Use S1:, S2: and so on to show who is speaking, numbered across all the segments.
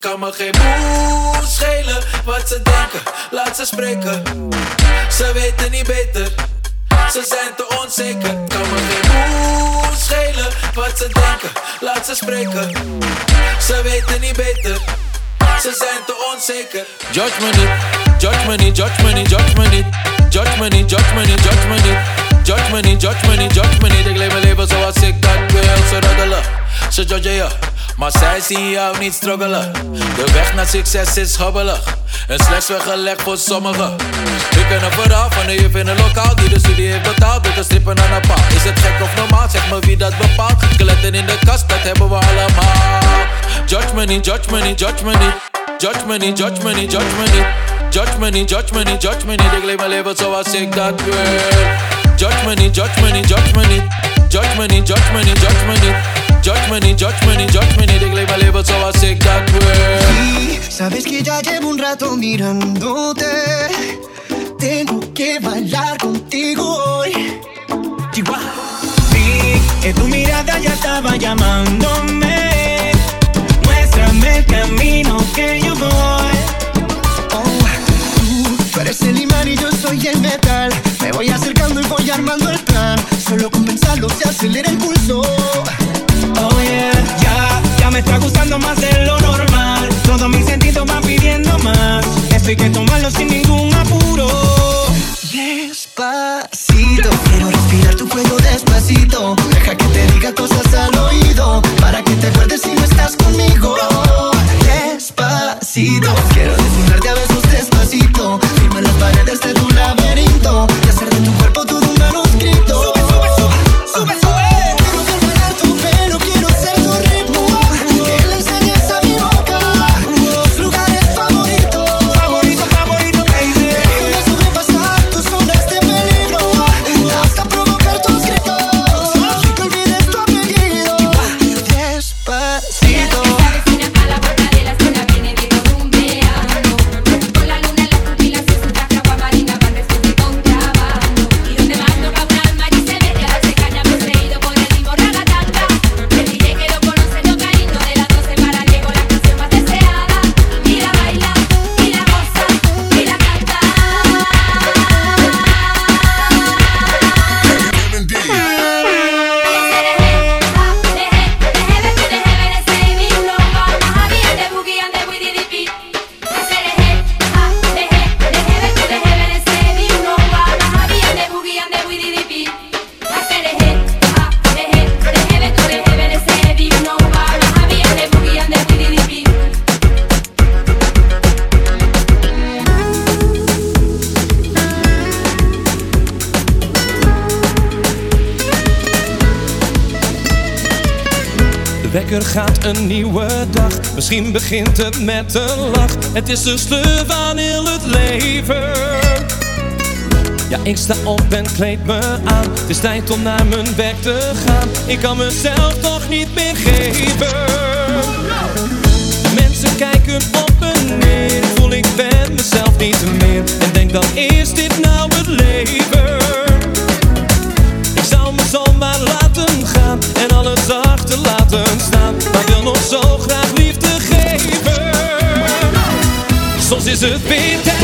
S1: Kan me geen moe schelen wat ze denken, laat ze spreken. Ze weten niet beter, ze zijn te onzeker. Kan me geen moe schelen wat ze denken, laat ze spreken. Ze weten niet beter, ze zijn te onzeker. Judge me niet, judge me niet, judge me niet, judge me niet. Judge me niet, judge me niet, judge me niet. Judge me niet, judge me niet, judge me niet. Ik leef mijn leven zoals ik dat wil, roddelen. Ze je. Maar zij zien jou niet struggelen. De weg naar succes is hobbelig. En slechts weggelegd voor sommigen. We kunnen vooral van de juf in een lokaal die de studie heeft betaald. Door te strippen aan een paal. Is het gek of normaal? Zeg me wie dat bepaalt. Skeletten in de kast, dat hebben we allemaal. Judge me niet, judge me niet, judge me niet. Judge me judge me judge me. Judge me judge me judge me. Ik leef mijn leven zoals ik dat wil. Judge me judge me judge me. Judge me judge me judge me. Judge me niet, judge me niet, judge me niet. Ik leef mijn leven zoals ik dat wil.
S2: Y sabes que ya llevo un rato mirándote. Tengo que bailar contigo hoy. Chihuahua.
S3: Vi que tu mirada ya estaba llamándome. Muéstrame el camino que yo voy.
S2: Oh, tú eres el imán y yo soy el metal. Me voy acercando y voy armando el plan. Solo con pensarlo se acelera
S4: Misschien begint het met een lach. Het is de sleur van heel het leven. Ja, ik sta op en kleed me aan. Het is tijd om naar mijn werk te gaan. Ik kan mezelf toch niet meer geven. Mensen kijken op en neer. Voel ik ben mezelf niet meer. En denk dan is dit nou het leven? Ik zou me zomaar laten gaan en alles achter is het wit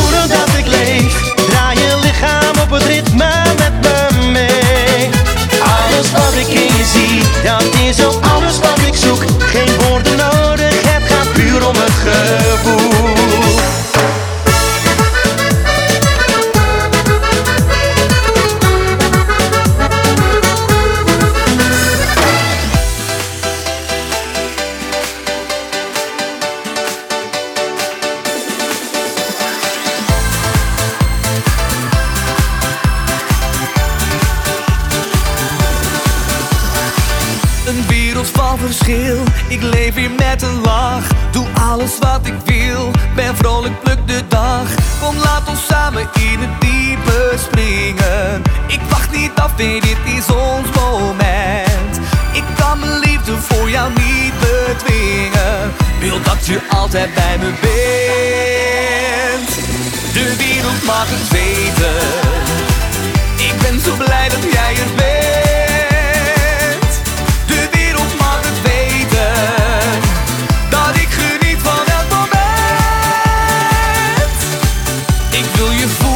S5: voordat ik leef. Draai je lichaam op het ritme met me
S6: mee. Alles wat ik in je zie, dat is op Ik
S7: wil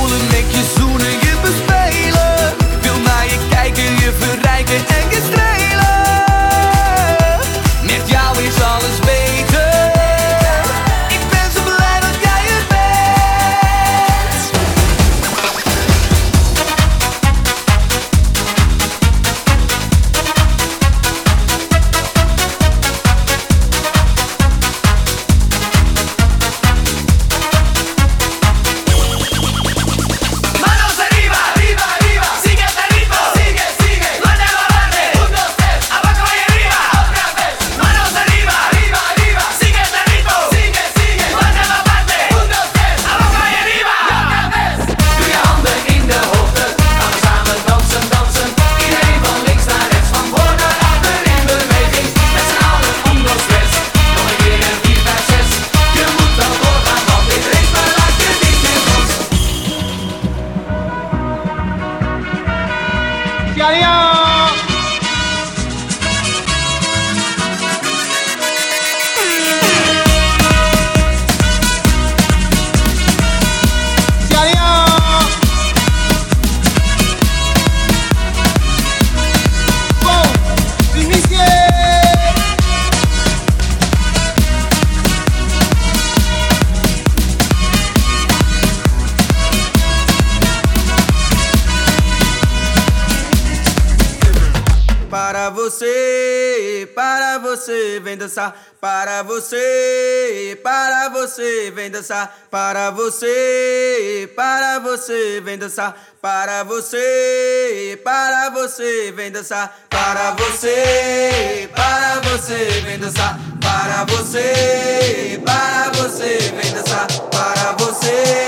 S7: dançar. Para você, para você, vem dançar. Para você, para você, vem dançar. Para você, para você, vem dançar. Para você, para você, vem dançar. Para você, para você, vem dançar. Para você,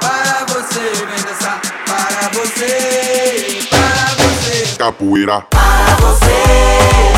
S7: para você, vem dançar. Para você, para você.
S8: Capoeira.
S7: Para você,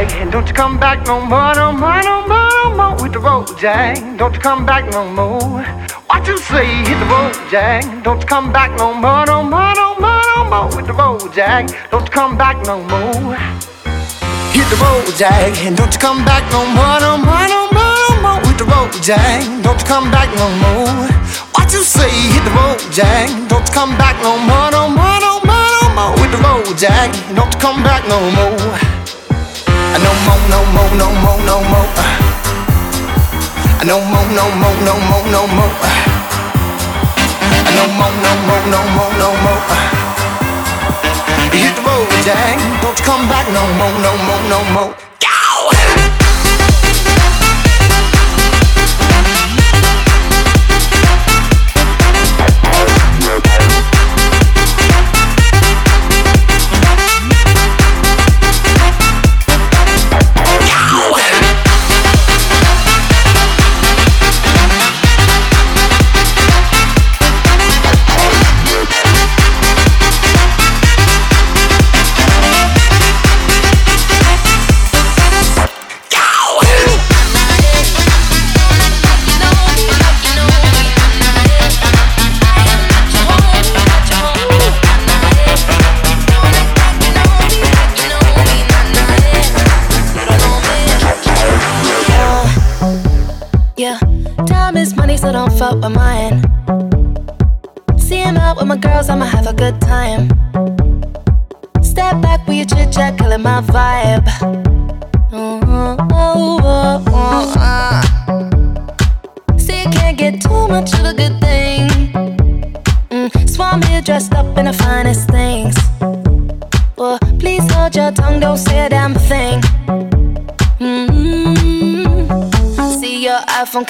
S9: Jack, don't you come back no more, no more, no more, no more with the road, Jack. Don't you come back no more. What you say? Hit the road, Jack. Don't you come back no more, no more, no more, no more with the road, Jack. Don't you come back no more. Hit the road, and don't you come back no more, no more, no more, no more with the road, Jack. Don't you come back no more. What you say? Hit the road, Jack. Don't you come back no more, no more, no more, no more with the road, Jack. Don't you come back no more no more, no more, no more, no more.
S10: No more, no more, no more, no more. No more, no more, no more, no more. Hit the road, Jack. Don't you come back no more, no more, no more.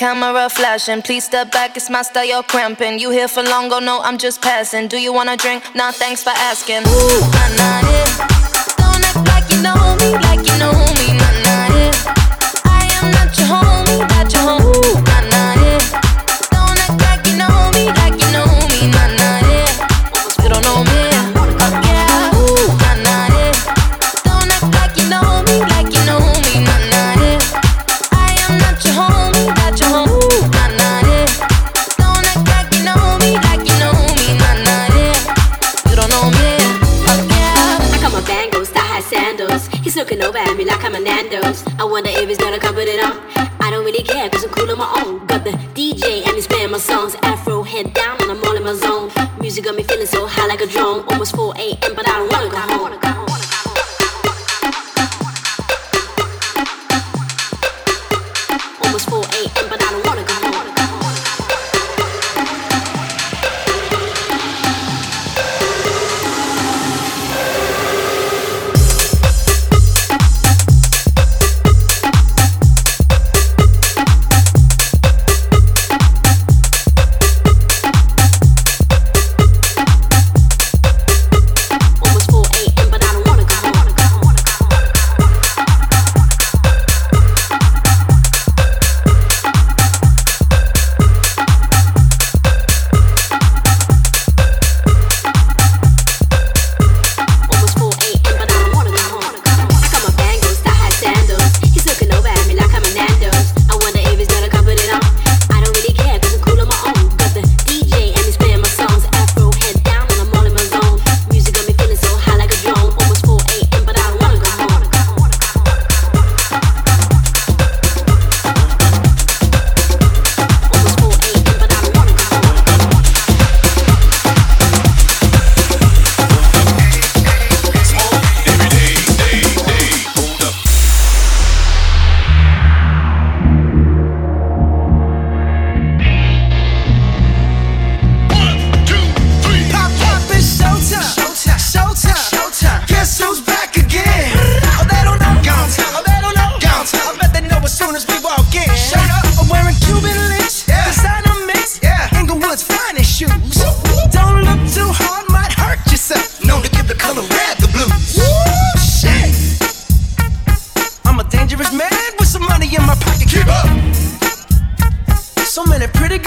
S11: camera flashing. Please step back, it's my style, you're cramping. You here for long, oh no, I'm just passing. Do you wanna drink? Nah, thanks for asking. Ooh, I'm not it. Don't act like you know me, like you know me.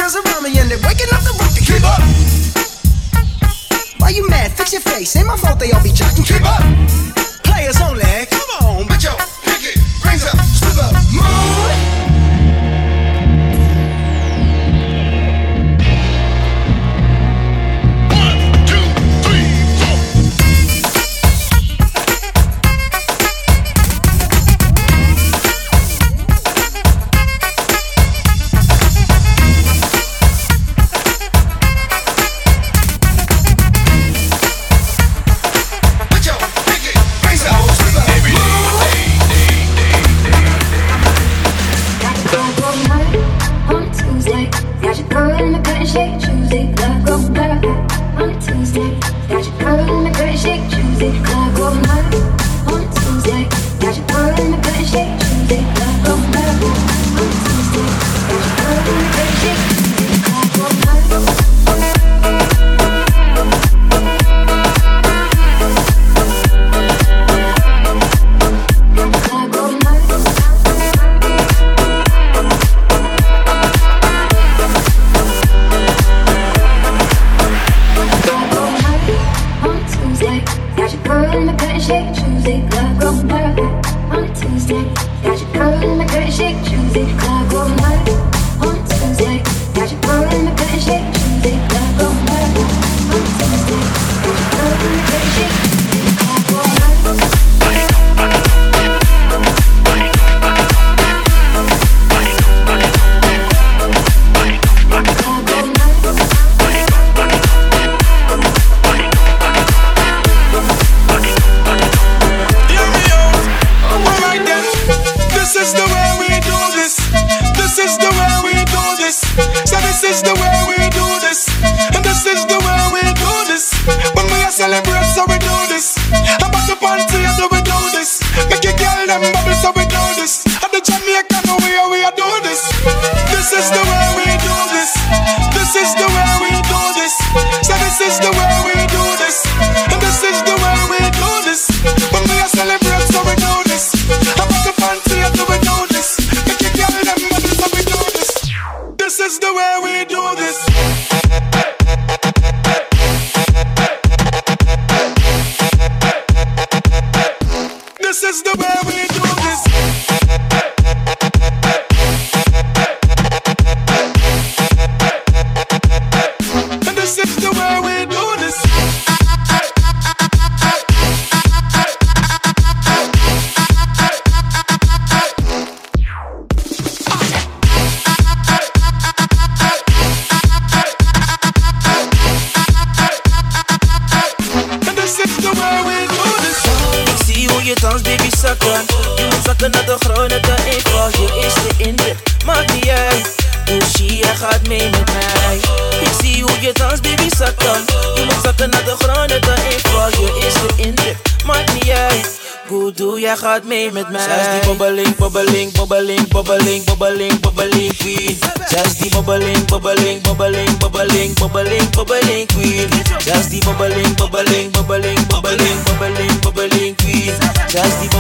S10: girls around me and they're waking up the rock to keep up. Why you mad? Fix your face. Ain't my fault they all be jocking. Keep up.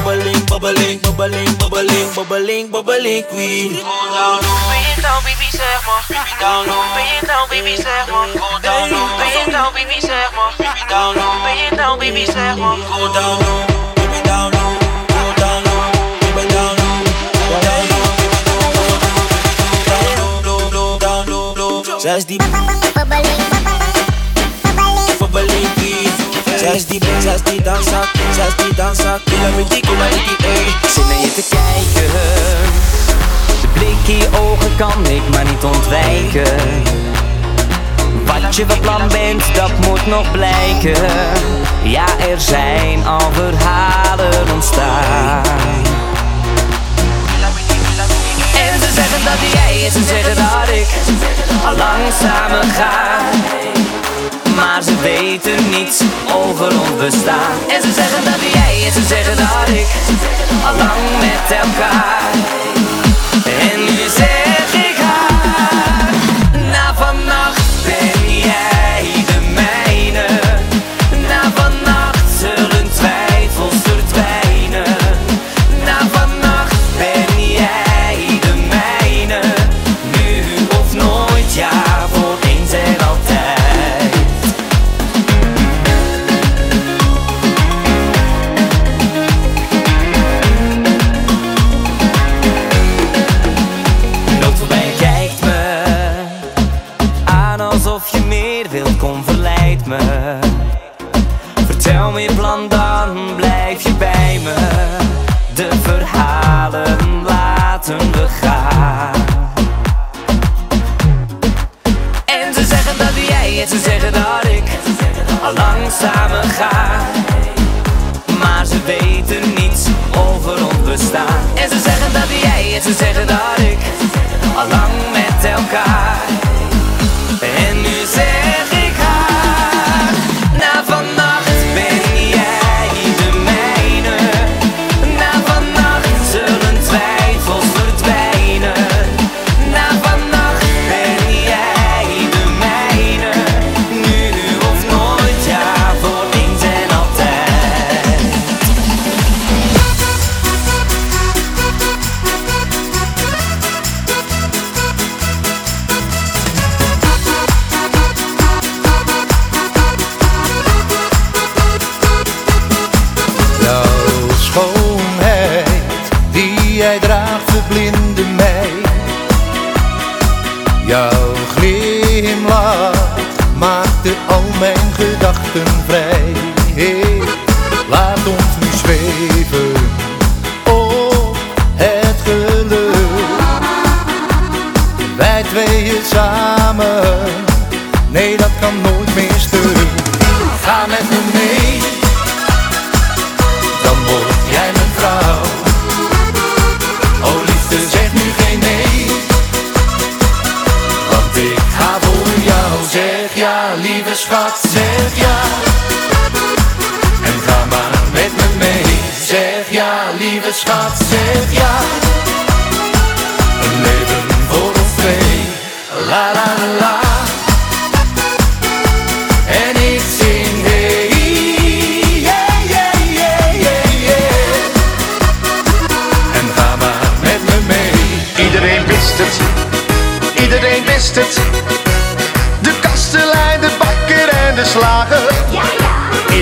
S12: Zij is die bobbeling, bobbeling, bobbeling, bobbeling, bobbeling, bobbeling queen. Ben je down, baby, zeg maar. Down low. Ben je down, baby, zeg maar. Down low. Ben je down, baby, zeg maar. Down low. Ben je down, baby, zeg maar. Go down low. Baby, down low. Go down low. Baby, down low. Go down low. Down low, low, down low, low. Zij is die bobbeling queen. Zij die, zij is die dansa, zij is die dansa. Killa die, killa die, ey.
S5: Zin naar je te kijken. De blik in je ogen kan ik maar niet ontwijken. Wat je van plan bent, dat moet nog blijken. Ja, er zijn al verhalen ontstaan. En ze zeggen dat jij is, ze zeggen dat ik al lang samen ga. Maar ze weten niets over ons bestaan. En ze zeggen dat jij is, ze zeggen dat ik al lang met elkaar. En nu zeg ik haar, na vannacht ben jij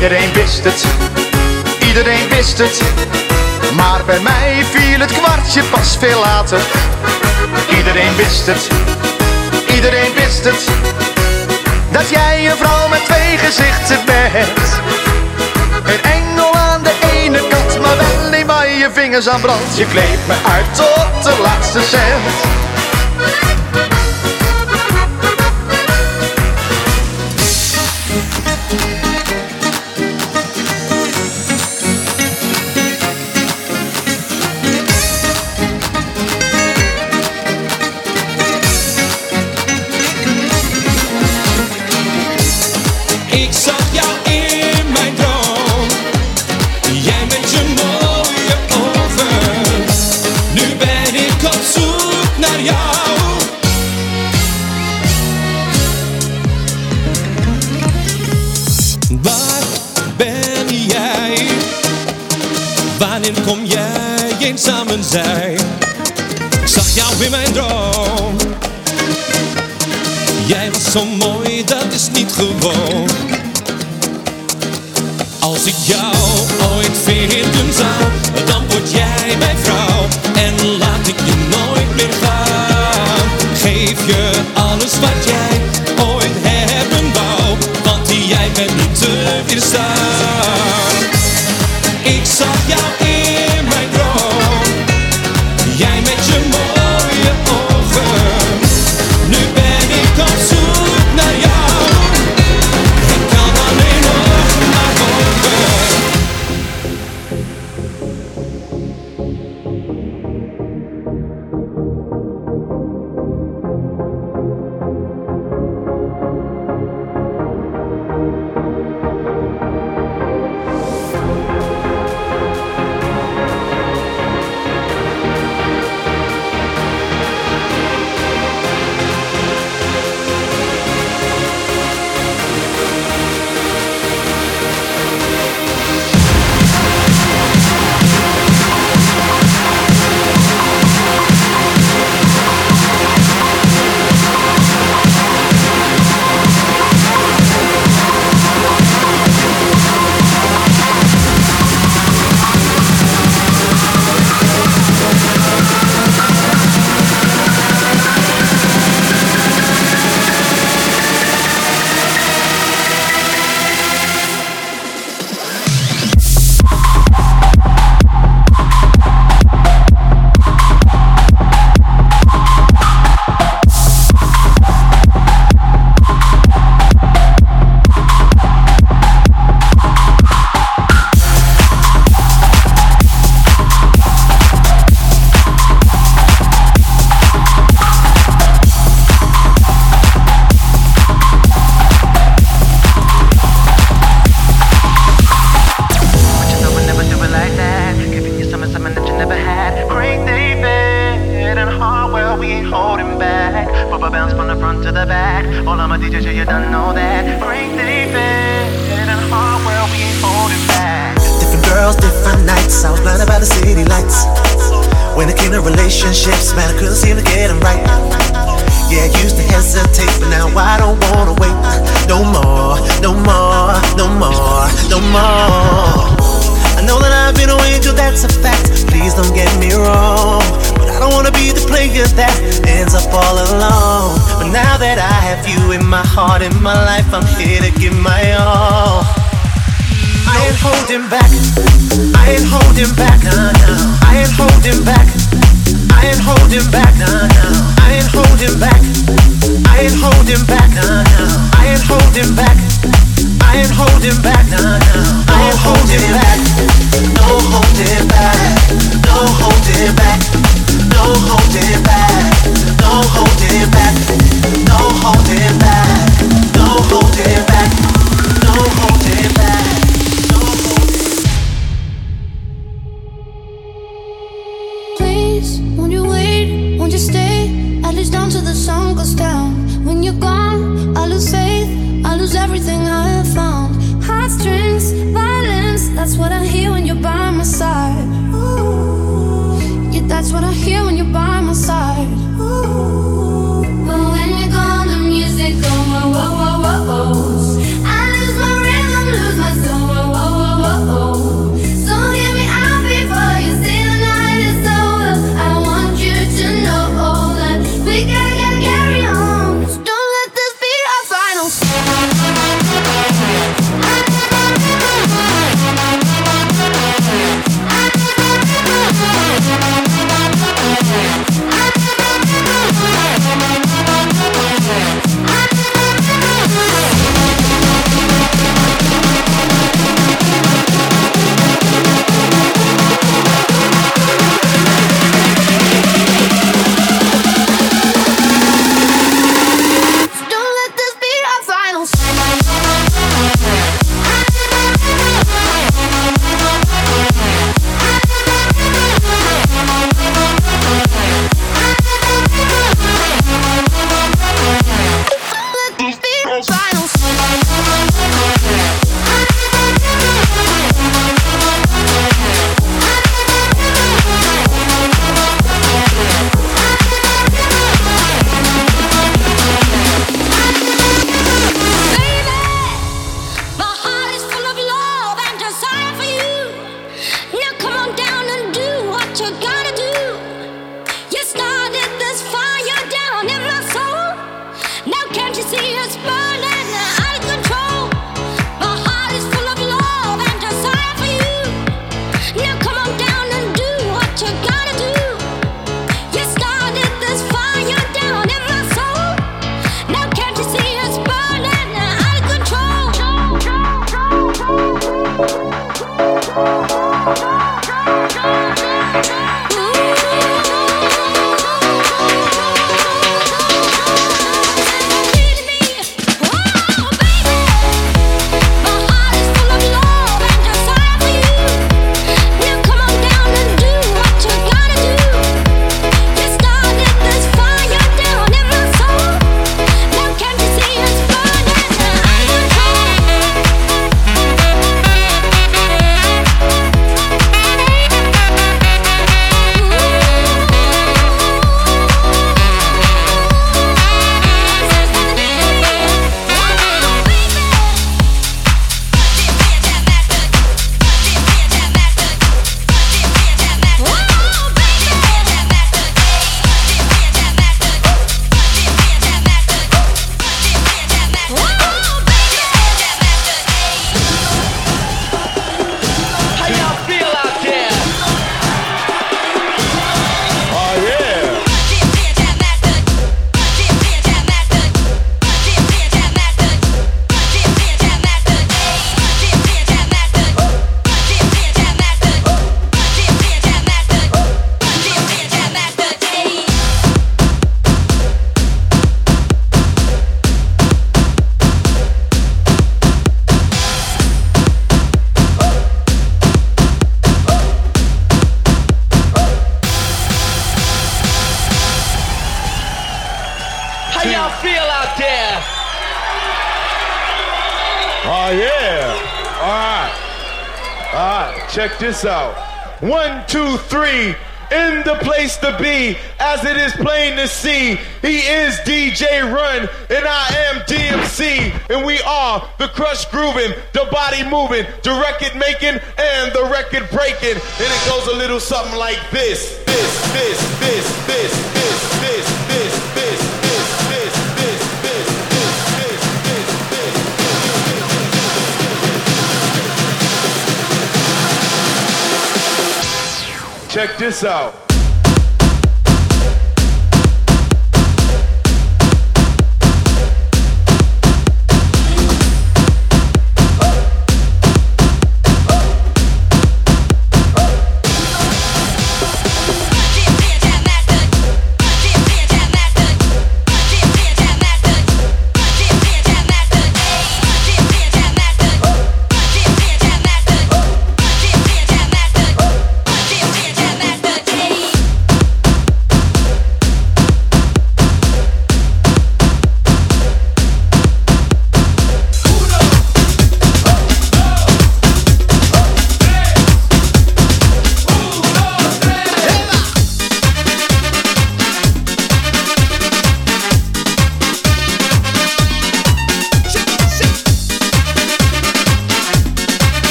S5: Iedereen wist het, iedereen wist het. Maar bij mij viel het kwartje pas veel later. Iedereen wist het, iedereen wist het. Dat jij een vrouw met twee gezichten bent. Een engel aan de ene kant, maar wel niet waar je vingers aan brandt. Je kleedt me uit tot de laatste cent.
S4: Ben jij? Wanneer kom jij eens samen zijn? Ik zag jou in mijn droom. Jij was zo mooi, dat is niet gewoon. Als ik jou ooit vinden zou, dan word jij mijn vrouw. En laat ik je nooit meer gaan. Geef je alles wat jij Ik zag
S9: I was blinded by the city lights. When it came to relationships, man, I couldn't seem to get them right. Yeah, used to hesitate, but now I don't wanna wait. No more, no more, no more, no more. I know that I've been away till that's a fact. Please don't get me wrong. But I don't wanna be the player that ends up all alone. But now that I have you in my heart, in my life. I'm here to give my all. I ain't holding back. I ain't holding back. I ain't holding back. I ain't holding back. I ain't holding back. I ain't holding back. Nah, nah. I ain't holding back. I ain't holding back. Nah, nah. I ain't holding back. No holding back. No holding back. No holding back. No holding back. No holding back. No holding back. No holding back.
S13: That's what I hear when you're by my side.
S14: How y'all feel out there?
S15: Oh yeah. All right. All right. Check this out. One, two, three. In the place to be, as it is plain to see, he is DJ Run, and I am DMC, and we are the crush grooving, the body moving, the record making, and the record breaking. And it goes a little something like this, this, this, this, this, this,
S16: Check this out.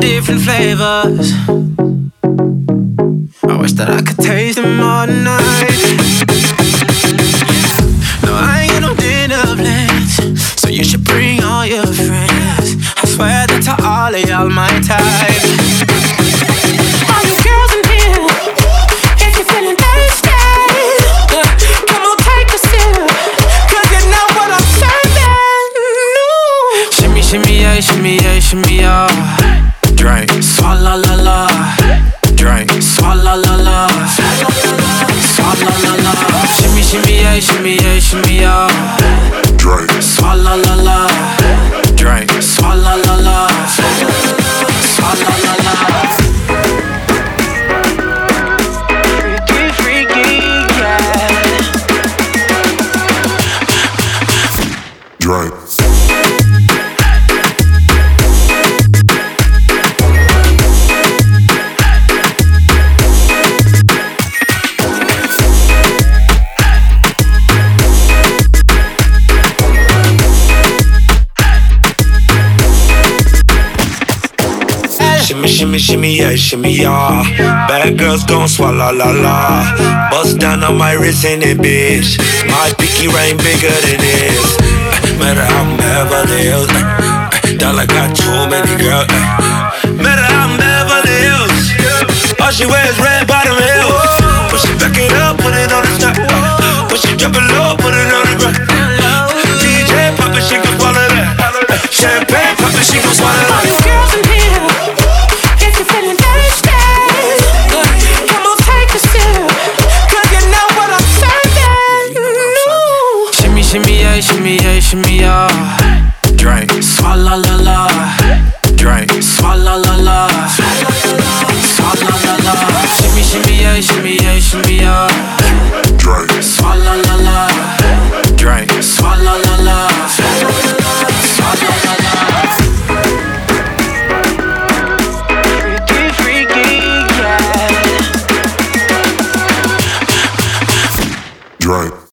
S17: Different flavors. I wish that I could taste them all night. Shimmy, shimmy, shimmy, yeah, shimmy, yeah.
S18: Bad girls gon' swallow la la. Bust down on my wrist in it, bitch. My pinky ring bigger than this. Uh, Matter how I'm Beverly Hills. uh, uh, Dollar got too many girls. Matter how I'm Beverly Hills. All she wears red bottom heels. Push it back it up, put it on the top. Push it drop it low, put it on the ground. DJ pop it, she gon' swallow that. Champagne